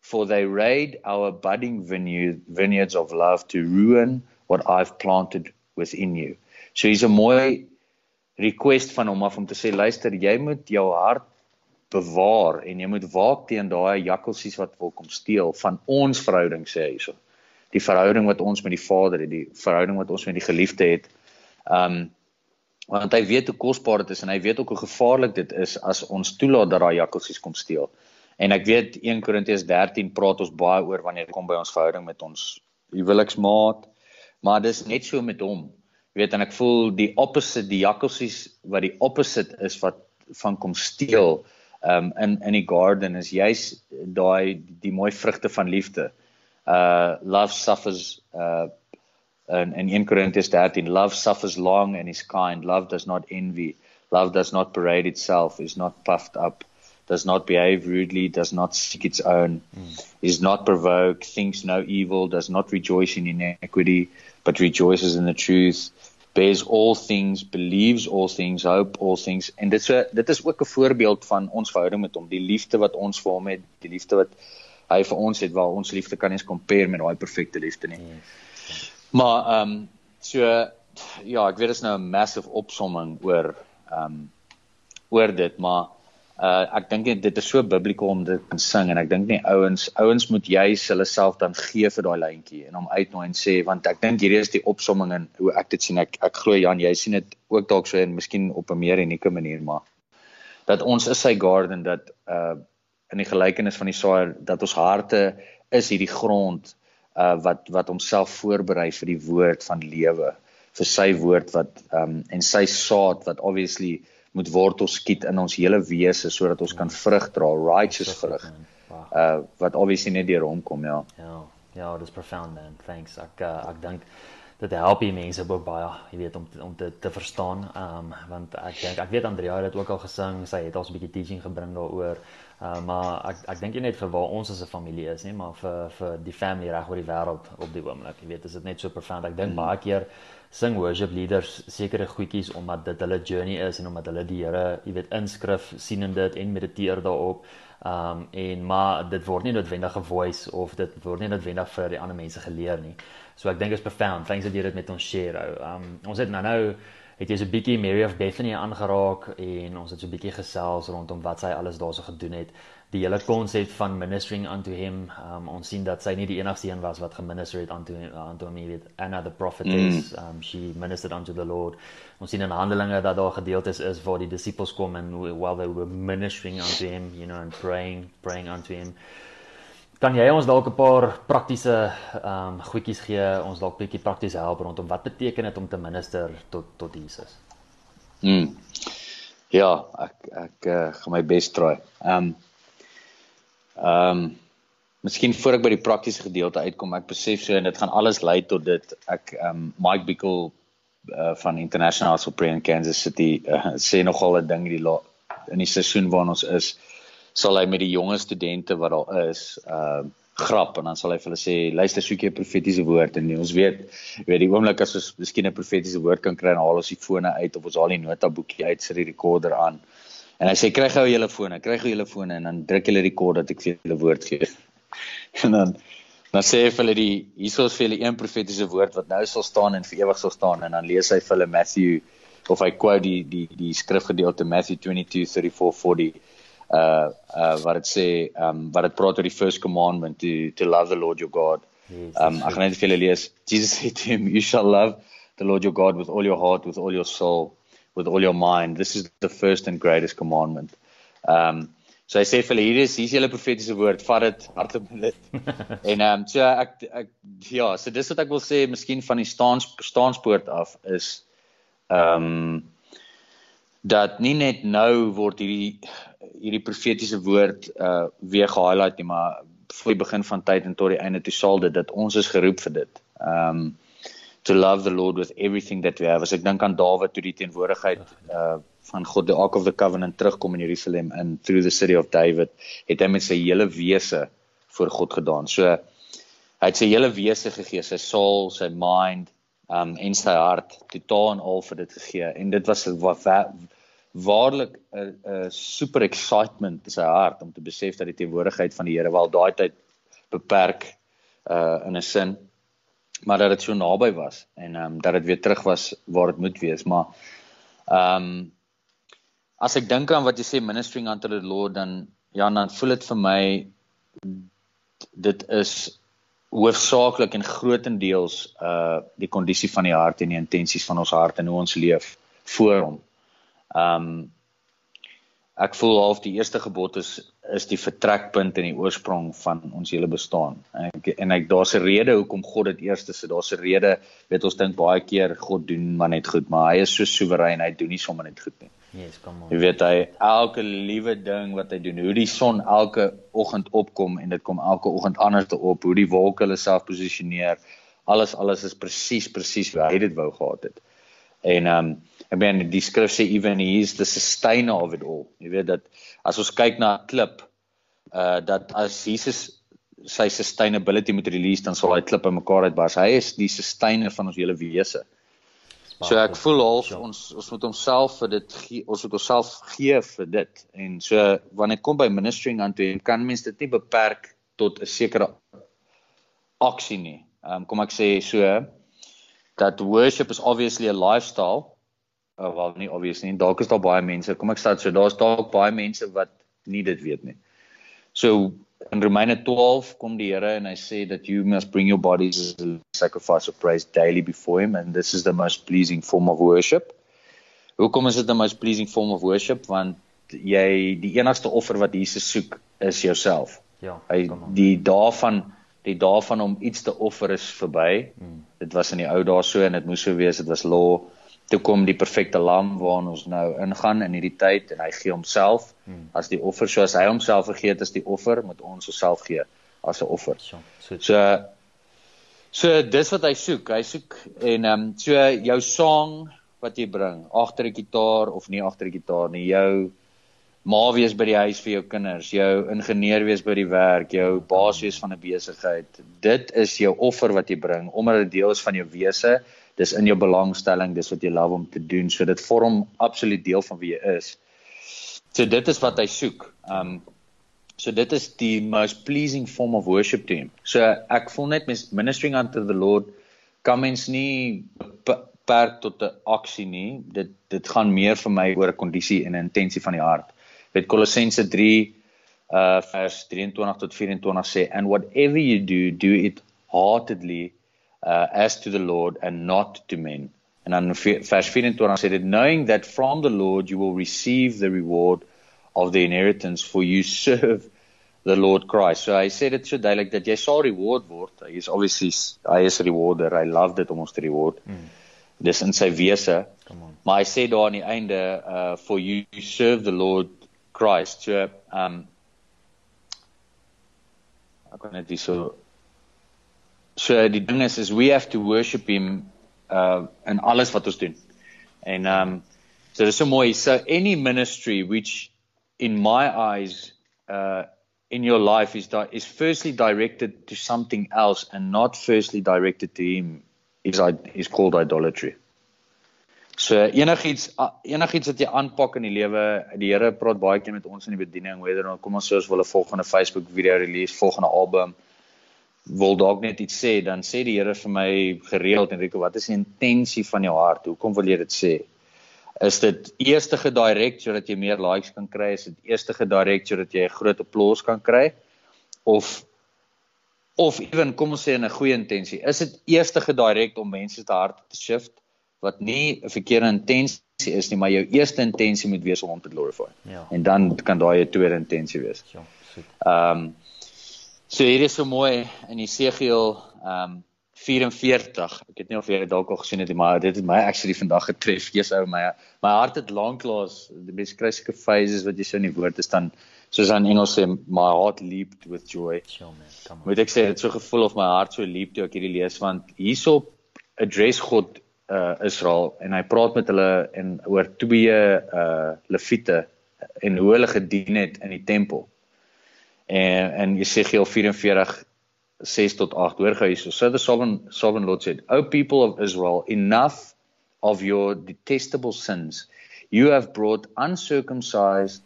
for they raid our budding vineyard, vineyards of love to ruin what I've planted within you. So hier's 'n mooi request van hom af om te sê luister jy moet jou hart bewaar en jy moet waak teen daai jakkalsies wat wil kom steel van ons verhouding sê hyso. Die verhouding wat ons met die Vader het, die verhouding wat ons met die geliefde het. Um want hy weet hoe kosbaar dit is en hy weet ook hoe gevaarlik dit is as ons toelaat dat daai jakkalsies kom steel. En ek weet 1 Korintiërs 13 praat ons baie oor wanneer dit kom by ons verhouding met ons huweliksmaat, maar dis net so met hom. Jy weet en ek voel die opposite die jakkalsies wat die opposite is wat van kom steel um in in die garden is juis daai die mooi vrugte van liefde. Uh love suffers uh in in 1 Corinthians 13 love suffers long and is kind love does not envy love does not parade itself is not puffed up does not behave rudely does not seek its own mm. is not provoked thinks no evil does not rejoice in iniquity but rejoices in the truth bears all things, believes all things, hope all things. En dit so dit is ook 'n voorbeeld van ons verhouding met hom, die liefde wat ons vir hom het, die liefde wat hy vir ons het, waar ons liefde kan nie eens compare met daai perfekte liefde nie. Yes. Maar ehm um, so ja, ek weet dit is nou 'n massive opsomming oor ehm um, oor dit, maar uh ek dink dit is so biblical om dit te sing en ek dink nie ouens ouens moet juis hulle self dan gee vir daai lyntjie en hom uitnooi en sê want ek dink hierdie is die opsomming en hoe ek dit sien. Ek ek glo Jan jy sien dit ook dalk so en miskien op 'n meer unieke manier maar dat ons is sy garden dat uh in die gelykenis van die saaier dat ons harte is hierdie grond uh wat wat homself voorberei vir die woord van lewe vir sy woord wat um en sy saad wat obviously moet wortels skiet in ons hele wese sodat ons kan vrug dra, righteous vrug. Uh wat obviously net deur hom kom, ja. Ja. Ja, dis profound man. Thanks. Ek uh, ek dink dat dit help die mense ook baie, jy weet om om te te verstaan. Um want ek dink ek weet Andrea het dit ook al gesing, sy het ons 'n bietjie teaching gebring daaroor. Uh maar ek ek dink nie net vir waar ons as 'n familie is nie, maar vir vir die family reg oor die wêreld op die oomblik. Jy weet, is dit net so profound. Ek dink mm. baie keer sing worship leaders sekere goedjies omdat dit hulle journey is en omdat hulle die Here, jy weet, inskrif sien in dit en mediteer daarop. Um en maar dit word nie noodwendig 'n voice of dit word nie noodwendig vir die ander mense geleer nie. So ek dink is profound. Thanks dat jy dit met ons share. Um ons het nou nou het jy so 'n bietjie Mary of Bethany aangeraak en ons het so 'n bietjie gesels rondom wat sy alles daarso gedoen het die hele konsep van ministering unto him um, ons sien dat sy nie die enigste een was wat geminister het unto unto hom weet Anna the prophetess mm. um, she ministered unto the Lord ons sien in Handelinge dat daar gedeeltes is waar die disippels kom en while they were ministering unto him you know and praying praying unto him kan jy ons dalk 'n paar praktiese um, goedjies gee ons dalk bietjie prakties help rondom wat beteken dit om te minister tot tot Jesus mm. Ja, ek ek uh, gaan my bes probeer. Ehm um, Ehm um, miskien voor ek by die praktiese gedeelte uitkom, ek besef so en dit gaan alles lei tot dit ek ehm um, Mike Bickle uh, van International Supreme in Kansas City uh, sê nogal 'n ding die in die seisoen waarin ons is sal hy met die jonger studente wat daar is uh grap en dan sal hy vir hulle sê luister soek jy 'n profetiese woord en ons weet weet die oomblik as ons miskien 'n profetiese woord kan kry dan haal ons die fone uit of ons haal die notaboekie uit sit die rekorder aan en hy sê kry gou julle fone kry gou julle fone en dan druk julle rekord dat ek vir julle woord gee <laughs> en dan dan sê hy vir hulle die hierso is vir hulle een profetiese woord wat nou sal staan en vir ewig sal staan en dan lees hy vir hulle Matthew of hy quote die die die skrifgedeelte Matthew 22:34-40 uh uh wat dit sê um wat dit praat oor die first commandment to to love the Lord your God. Um ek gaan net vir julle lees. Jesus <laughs> said to him you shall love the Lord your God with all your heart with all your soul with all your mind. This is the first and greatest commandment. Um so hy sê vir hulle hier is hier is julle profetiese woord. Vat dit hardop met dit. en um so ek ek ja, so dis wat ek wil sê miskien van die staans staanspoort af is um dat nie net nou word hierdie hierdie profetiese woord uh weer gehighlight nie, maar voor die begin van tyd en tot die einde toe sal dit dat ons is geroep vir dit. Um to love the Lord with everything that we have. As ek dink aan Dawid toe die teenwoordigheid uh van God, the Ark of the Covenant terugkom in Jerusalem in through the city of David, het hy met sy hele wese voor God gedaan. So hy het sy hele wese gegee, sy soul, sy mind, um en sy hart totaal en al vir dit gegee. En dit was wat waarlik 'n 'n super excitement in sy hart om te besef dat die teenwoordigheid van die Here wel daai tyd beperk uh in 'n sin maar dat dit so naby was en ehm um, dat dit weer terug was waar dit moet wees maar ehm um, as ek dink aan wat jy sê ministering unto the Lord dan ja dan voel dit vir my dit is hoofsaaklik en grootendeels uh die kondisie van die hart en die intensies van ons hart en hoe ons leef voor hom. Ehm um, ek voel half die eerste gebod is is die vertrekpunt en die oorsprong van ons hele bestaan. En ek en ek daar's 'n rede hoekom God dit eers is. Daar's 'n rede, weet ons dink baie keer God doen maar net goed, maar hy is so soewerein, hy doen nie sommer net goed nie. Yes, kom on. Jy weet hy elke liewe ding wat hy doen, hoe die son elke oggend opkom en dit kom elke oggend anders te op, hoe die wolke hulle self posisioneer, alles alles is presies presies hoe hy dit wou gehad het. En ehm um, ek meen die skrif sê even he is the sustainer of it all. Jy weet dat as ons kyk na 'n klip uh dat as Jesus sy sustainability moet release dan sal hy klip in mekaar uitbars. Hy is die sustainer van ons hele wese. So ek voel half ons ons moet homself vir dit gee, ons moet onsself gee vir dit. En so wanneer kom by ministering aan toe kan mens dit nie beperk tot 'n sekere aksie nie. Ehm um, kom ek sê so dat worship is obviously a lifestyle uh, wel nie obviously nie. Dalk is daar baie mense. Kom ek sê so daar's dalk baie mense wat nie dit weet nie. So in Romeine 12 kom die Here en hy sê that you must bring your bodies as a sacrifice of praise daily before him and this is the most pleasing form of worship. Hoekom is dit the most pleasing form of worship? Want jy die enigste offer wat Jesus soek is jouself. Ja. Hy die daarvan die daarvan om iets te offer is verby. Hmm. Dit was in die ou dae so en dit moes so wees. Dit was law toe kom die perfekte lam waarin ons nou ingaan in hierdie tyd en hy gee homself hmm. as die offer soos hy homself vergeet as die offer moet ons osself gee as 'n offer. So so so dis wat hy soek. Hy soek en ehm um, so jou sang wat jy bring agter 'n gitaar of nie agter 'n gitaar nie, jou ma wees by die huis vir jou kinders, jou ingenieur wees by die werk, jou baas wees van 'n besigheid. Dit is jou offer wat jy bring omdat dit deel is van jou wese dis in jou belangstelling, dis wat jy love om te doen. So dit vorm absoluut deel van wie jy is. So dit is wat hy soek. Um so dit is die most pleasing form of worship to him. So ek voel net mes ministering unto the Lord kan mens nie beperk tot 'n aksie nie. Dit dit gaan meer vir my oor 'n kondisie en 'n intensie van die hart. Met Kolossense 3 uh vers 23 tot 24 sê and whatever you do do it heartedly uh, as to the Lord and not to men. En dan vers 24 sê dit knowing that from the Lord you will receive the reward of the inheritance for you serve the Lord Christ. So hy sê dit so duidelik dat jy sal reward word. Hy is obviously hy is rewarder. Hy love dit om ons te reward. Mm. Dis in sy wese. Maar hy sê daar aan die einde uh for you serve the Lord Christ. So um ek kan net dis so die ding is is we have to worship him uh in alles wat ons doen. En um so dis so mooi. So any ministry which in my eyes uh in your life is di- is firstly directed to something else and not firstly directed to him is is called idolatry. So enigiets enigiets wat jy aanpak in die lewe, die Here praat baie keer met ons in die bediening, whether kom ons sê ons wil 'n volgende Facebook video release, volgende album wil dalk net iets sê, dan sê die Here vir my gereeld Enrico, wat is die intensie van jou hart? Hoekom wil jy dit sê? Is dit eerste gedirek sodat jy meer likes kan kry? Is dit eerste gedirek sodat jy 'n groot applous kan kry? Of of ewen kom ons sê in 'n goeie intensie, is dit eerste gedirek om mense se harte te shift? wat nie 'n verkeerde intensie is nie, maar jou eerste intensie moet wees om hom te glorify. Ja. En dan kan daai 'n tweede intensie wees. Ja, so. Ehm um, so hier is so mooi in Jesegiel ehm um, 44. Ek het nie of jy dit dalk al gesien het nie, maar dit het my actually vandag getref. Jesus ou my my hart het lanklaas die mens kry seker phases wat jy so in die woord is dan soos in Engels sê my heart leaped with joy. Sure man, come on. Moet ek sê dit so gevoel of my hart so leap toe ek hierdie lees want hierso address God uh Israel en hy praat met hulle en oor twee uh leviete en hoe hulle gedien het in die tempel. En in Jesegiel 44 6 tot 8 hoor gou hierso. So the sovereign sovereign Lord said, "O people of Israel, enough of your detestable sins. You have brought uncircumcised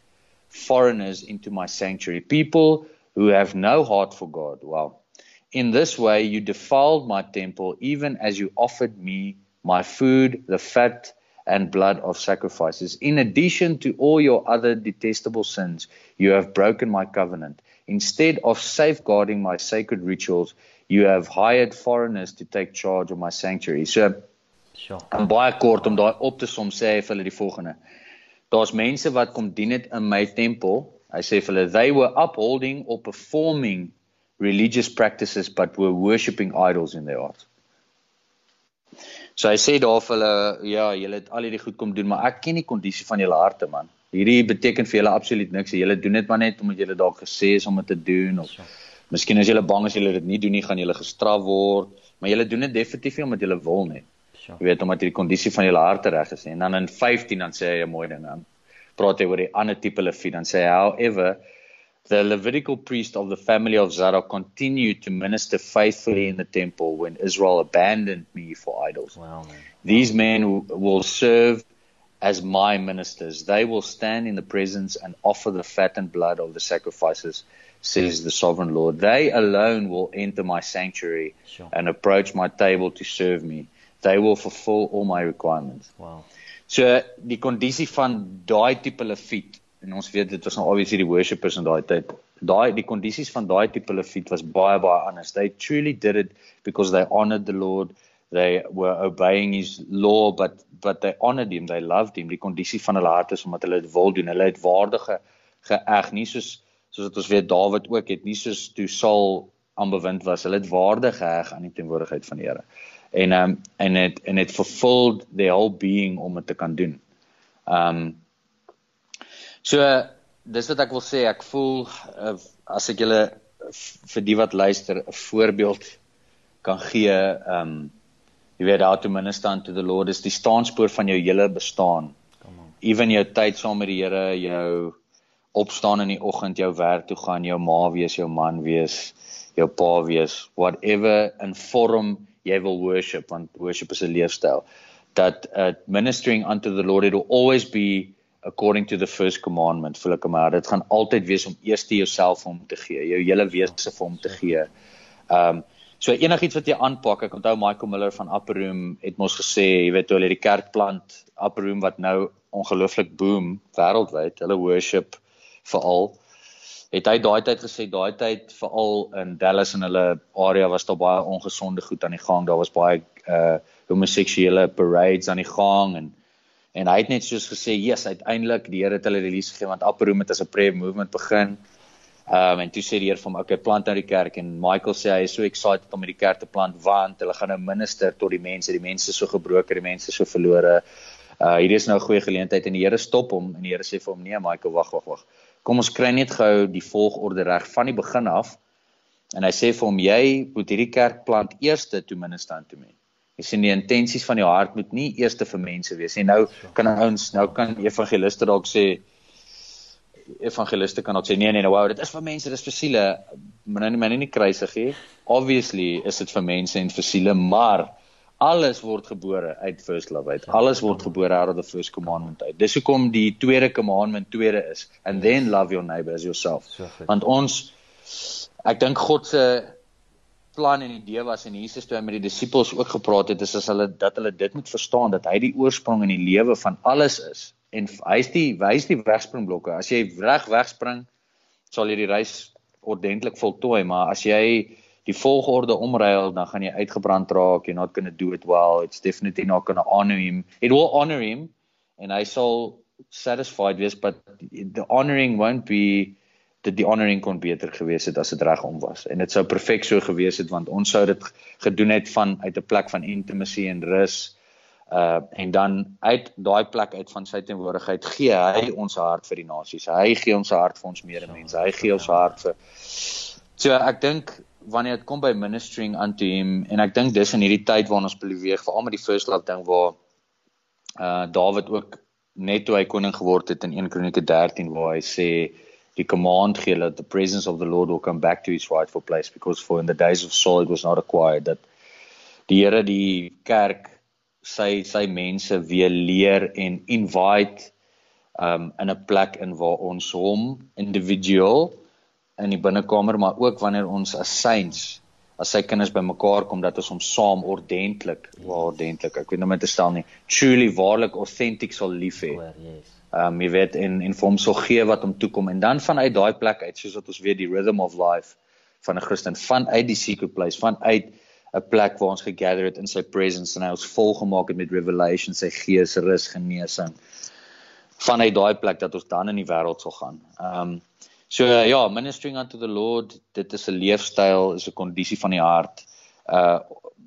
foreigners into my sanctuary, people who have no heart for God." Wow. In this way you defiled my temple even as you offered me my food, the fat and blood of sacrifices. In addition to all your other detestable sins, you have broken my covenant. Instead of safeguarding my sacred rituals, you have hired foreigners to take charge of my sanctuary. So, sure. en baie kort om daai op te som sê hy vir hulle die volgende. Daar's mense wat kom dien dit in my tempel. Hy sê vir hulle they were upholding or performing religious practices but were worshiping idols in their hearts. So hy sê daar vir hulle ja, julle het al hierdie goed kom doen, maar ek ken die kondisie van julle harte man. Hierdie beteken vir julle absoluut niks. Julle doen dit maar net omdat julle dalk gesê is om dit te doen of miskien as julle bang is julle dit nie doen nie, gaan julle gestraf word, maar julle doen dit definitief nie omdat julle wil nie. Jy weet omdat hierdie kondisie van julle harte reg is nie. En dan in 15 dan sê hy 'n mooi ding aan. Praat hy oor die ander tipe leviet dan sê hy however The Levitical priest of the family of Zadok continued to minister faithfully in the temple when Israel abandoned me for idols. Wow, man. These men will serve as my ministers. They will stand in the presence and offer the fat and blood of the sacrifices, says the sovereign Lord. They alone will enter my sanctuary sure. and approach my table to serve me. They will fulfill all my requirements. Wow. So die kondisie van daai tipe leviet en ons weet dit was nou obviously die worshippers in daai tyd. Daai die kondisies van daai tipe leviet was baie baie anders. They truly did it because they honored the Lord. They were obeying his law but but they honored him. They loved him. Die kondisie van hulle hart is omdat hulle dit wil doen. Hulle het waardige geëg, nie soos soos wat ons weet Dawid ook het, nie soos toe Saul aanbewind was. Hulle het waarde geheg aan die teenwoordigheid van die Here. En um en het en het fulfilled their whole being om dit te kan doen. Um So dis wat ek wil sê, ek voel uh, as ek julle vir die wat luister 'n voorbeeld kan gee, um, jy weet how to minister to the Lord is die staanspoor van jou hele bestaan. Ewen jou tyd saam met die Here, jou opstaan in die oggend, jou werk toe gaan, jou ma wees, jou man wees, jou pa wees, whatever in vorm jy wil worship want worship is 'n leefstyl. Dat uh, ministering unto the Lord it will always be according to the first commandment voel ek maar dit gaan altyd wees om eers te jouself om te gee jou hele wese vir hom te gee. Ehm um, so enigiets wat jy aanpak ek onthou Michael Miller van Upper Room het mos gesê jy weet hulle die kerk plant Upper Room wat nou ongelooflik boom wêreldwyd hulle worship veral het hy daai tyd gesê daai tyd veral in Dallas en hulle area was daar baie ongesonde goed aan die gang daar was baie uh homoseksuele parades aan die gang en En hy het net soos gesê, "Jesus, uiteindelik die Here het hulle release gegee want Upper Room het as 'n prayer movement begin." Ehm um, en toe sê die Here vir hom, "Oké, okay, plant nou die kerk." En Michael sê hy is so excited om hierdie kerk te plant want hulle gaan nou minister tot die mense, die mense so gebroken, die mense so verlore. Uh hier is nou 'n goeie geleentheid en die Here stop hom en die Here sê vir hom, "Nee, Michael, wag, wag, wag. Kom ons kry net gou die volgorde reg van die begin af." En hy sê vir hom, "Jy moet hierdie kerk plant eerste toe minister aan toe men." Jy sien die intensies van jou hart moet nie eers te vir mense wees nie. Nou kan ouens, nou kan evangeliste dalk sê evangeliste kan ook sê nee nee nou wow dit is vir mense dis vir siele. Maar nou nie nie kruisig nie. Obviously is dit vir mense en vir siele maar alles word gebore uit first love uit. Alles word gebore out of the first commandment uit. Dis hoekom die tweede commandment tweede is and then love your neighbor as yourself. Want ons ek dink God se plan en idee was en Jesus toe hy met die disippels ook gepraat het is as hulle dat hulle dit moet verstaan dat hy die oorsprong in die lewe van alles is en hy's die hy's die wegspringblokke. As jy reg wegspring, sal jy die reis ordentlik voltooi, maar as jy die volgorde omruil, dan gaan jy uitgebrand raak. You're not going to do it well. It's definitely not going to honor him. It will honor him and I sal satisfied wees, but the honoring won't be dat die honoring kon beter gewees het as dit reg om was. En dit sou perfek so gewees het want ons sou dit gedoen het van uit 'n plek van intimacy en rus uh en dan uit daai plek uit van sy teenwoordigheid gee hy ons hart vir die nasies. Hy gee ons hart vir ons medemense. Hy gee ons hart vir So ek dink wanneer dit kom by ministering unto him en ek dink dis in hierdie tyd waarin ons beweeg veral met die first love ding waar uh Dawid ook net toe hy koning geword het in 1 Kronieke 13 waar hy sê die command gee dat the presence of the Lord will come back to its rightful place because for in the days of Saul it was not acquired that die Here die kerk sy sy mense weer leer en invite um in 'n plek in waar ons hom individueel in die binnekamer maar ook wanneer ons as saints as sy kinders bymekaar kom dat ons hom saam ordentlik waar ordentlik ek weet nou met te stel nie truly waarlik authentic sal lief hê. Um jy weet en en vir hom sal gee wat hom toekom en dan vanuit daai plek uit soos wat ons weet die rhythm of life van 'n Christen vanuit die secret place vanuit 'n plek waar ons gegather het in sy presence en hy ons volgemaak het met revelation, sy gees, rus, genesing. Vanuit daai plek dat ons dan in die wêreld sal gaan. Um so uh, ja, ministering unto the Lord, dit is 'n leefstyl, is 'n kondisie van die hart. Uh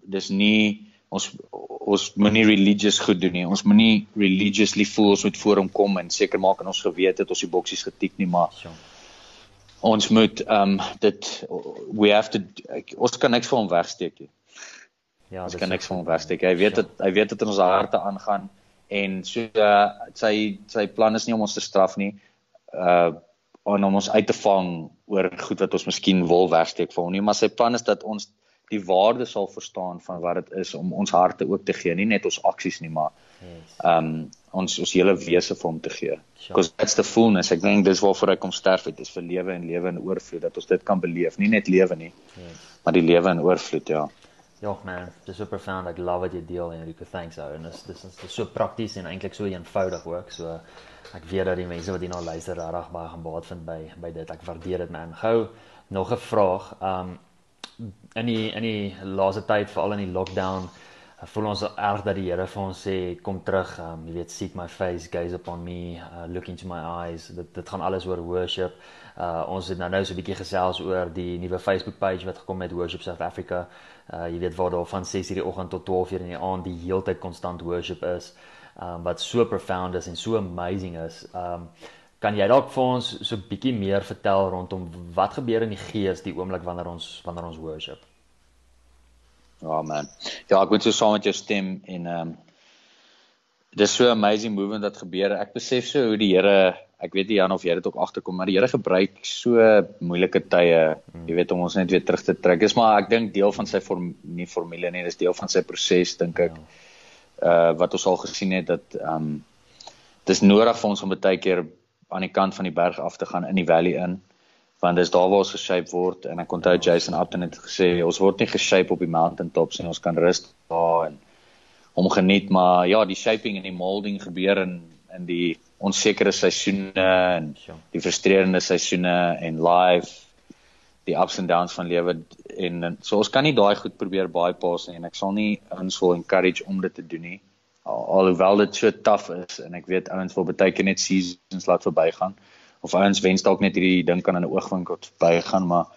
dis nie ons ons moenie religious goed doen nie. Ons moenie religiously voel ons moet voor hom kom en seker maak en ons geweet het ons die boksies getik nie, maar sure ons moet ehm um, dit we have to ons kan niks vir hom wegsteek nie. Ja, ons kan niks vir hom wegsteek. Hy weet dit hy weet dit in ons harte aangaan en so uh, sy sy plan is nie om ons te straf nie. Uh om ons uit te vang oor goed wat ons miskien wil wegsteek vir hom nie, maar sy plan is dat ons die waarde sal verstaan van wat dit is om ons harte ook te gee, nie net ons aksies nie, maar ehm um, ons ons hele wese vir hom te gee. Because sure. that's the fullness. Ek dink dis waarvoor hy kom sterf het, dis vir lewe en lewe in oorvloed dat ons dit kan beleef, nie net lewe nie, yes. maar die lewe in oorvloed, ja. Ja, man, dis so profound. Ek love wat jy deel en Rico, thanks ou. En dis dis is so prakties en eintlik so eenvoudig ook. So ek weet dat die mense wat hierna luister regtig baie gaan baat vind by by dit. Ek waardeer dit man. Gou nog 'n vraag. Um in die in die laaste tyd veral in die lockdown voel ons erg dat die Here vir ons sê kom terug um, jy weet seek my face gaze upon me uh, look into my eyes. Dit dit gaan alles oor worship. Uh, ons het nou nou so 'n bietjie gesels oor die nuwe Facebook page wat gekom het worship South Africa. Uh, jy weet waar daar van 6:00 die oggend tot 12:00 in die aand die heeltyd konstant worship is um, wat so profound is en so amazing is. Um, Kan jy dalk vir ons so 'n bietjie meer vertel rondom wat gebeur in die gees die oomblik wanneer ons wanneer ons worship? Ja man. Ja, ek moet so saam met jou stem en ehm um, dis so amazing movement wat gebeur. Ek besef so hoe die Here, ek weet nie Jan of jy dit ook agterkom, maar die Here gebruik so moeilike tye, hmm. jy weet om ons net weer terug te trek. Dis maar ek dink deel van sy vorm nie formule nie, dis deel van sy proses dink ek. Ja. Uh wat ons al gesien het dat ehm um, dis nodig vir ons om baie keer aan die kant van die berg af te gaan in die valley in want dis daar waar ons geshape word. En ek onthou Jason Upton het gesê ons word nie geshape op die mountain tops en ons kan rus daar en hom geniet. Maar ja die shaping en die molding gebeur in in die onsekere seisoene en die frustrerende seisoene en life die ups and downs van lewe. En, en so ons kan nie daai goed probeer bypass nie en ek sal nie ons wil encourage om dit te doen nie. Alhoewel dit so taaf is en ek weet ouens wil baie keer net seasons laat verbygaan of ouens wens dalk net hierdie ding kan in 'n oogwink tot bygaan maar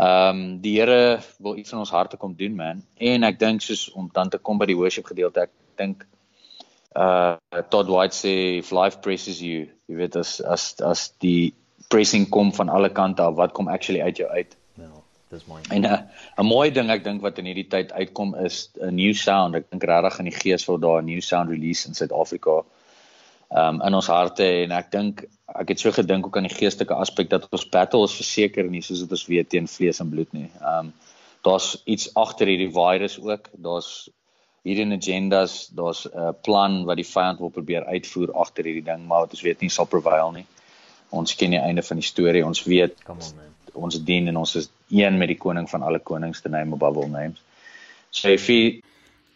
ehm um, die Here wil iets in ons harte kom doen man en ek dink soos om dan te kom by die worship gedeelte ek dink uh Todd White sê if life presses you jy weet as as as die pressing kom van alle kante af wat kom actually uit jou uit ja dis mooi. En eh, 'n mooi ding ek dink wat in hierdie tyd uitkom is 'n new sound. Ek dink regtig in die gees vir daar 'n new sound release in Suid-Afrika. Um in ons harte en ek dink ek het so gedink ook aan die geestelike aspek dat ons battle is verseker nie soos dit ons weet teen vlees en bloed nie. Um daar's iets agter hierdie virus ook. Daar's hierdie agendas, daar's 'n plan wat die vyand wil probeer uitvoer agter hierdie ding, maar wat ons weet nie sal prevail nie. Ons ken die einde van die storie. Ons weet on ons dien en ons is een met die koning van alle konings, the name above all names. So if you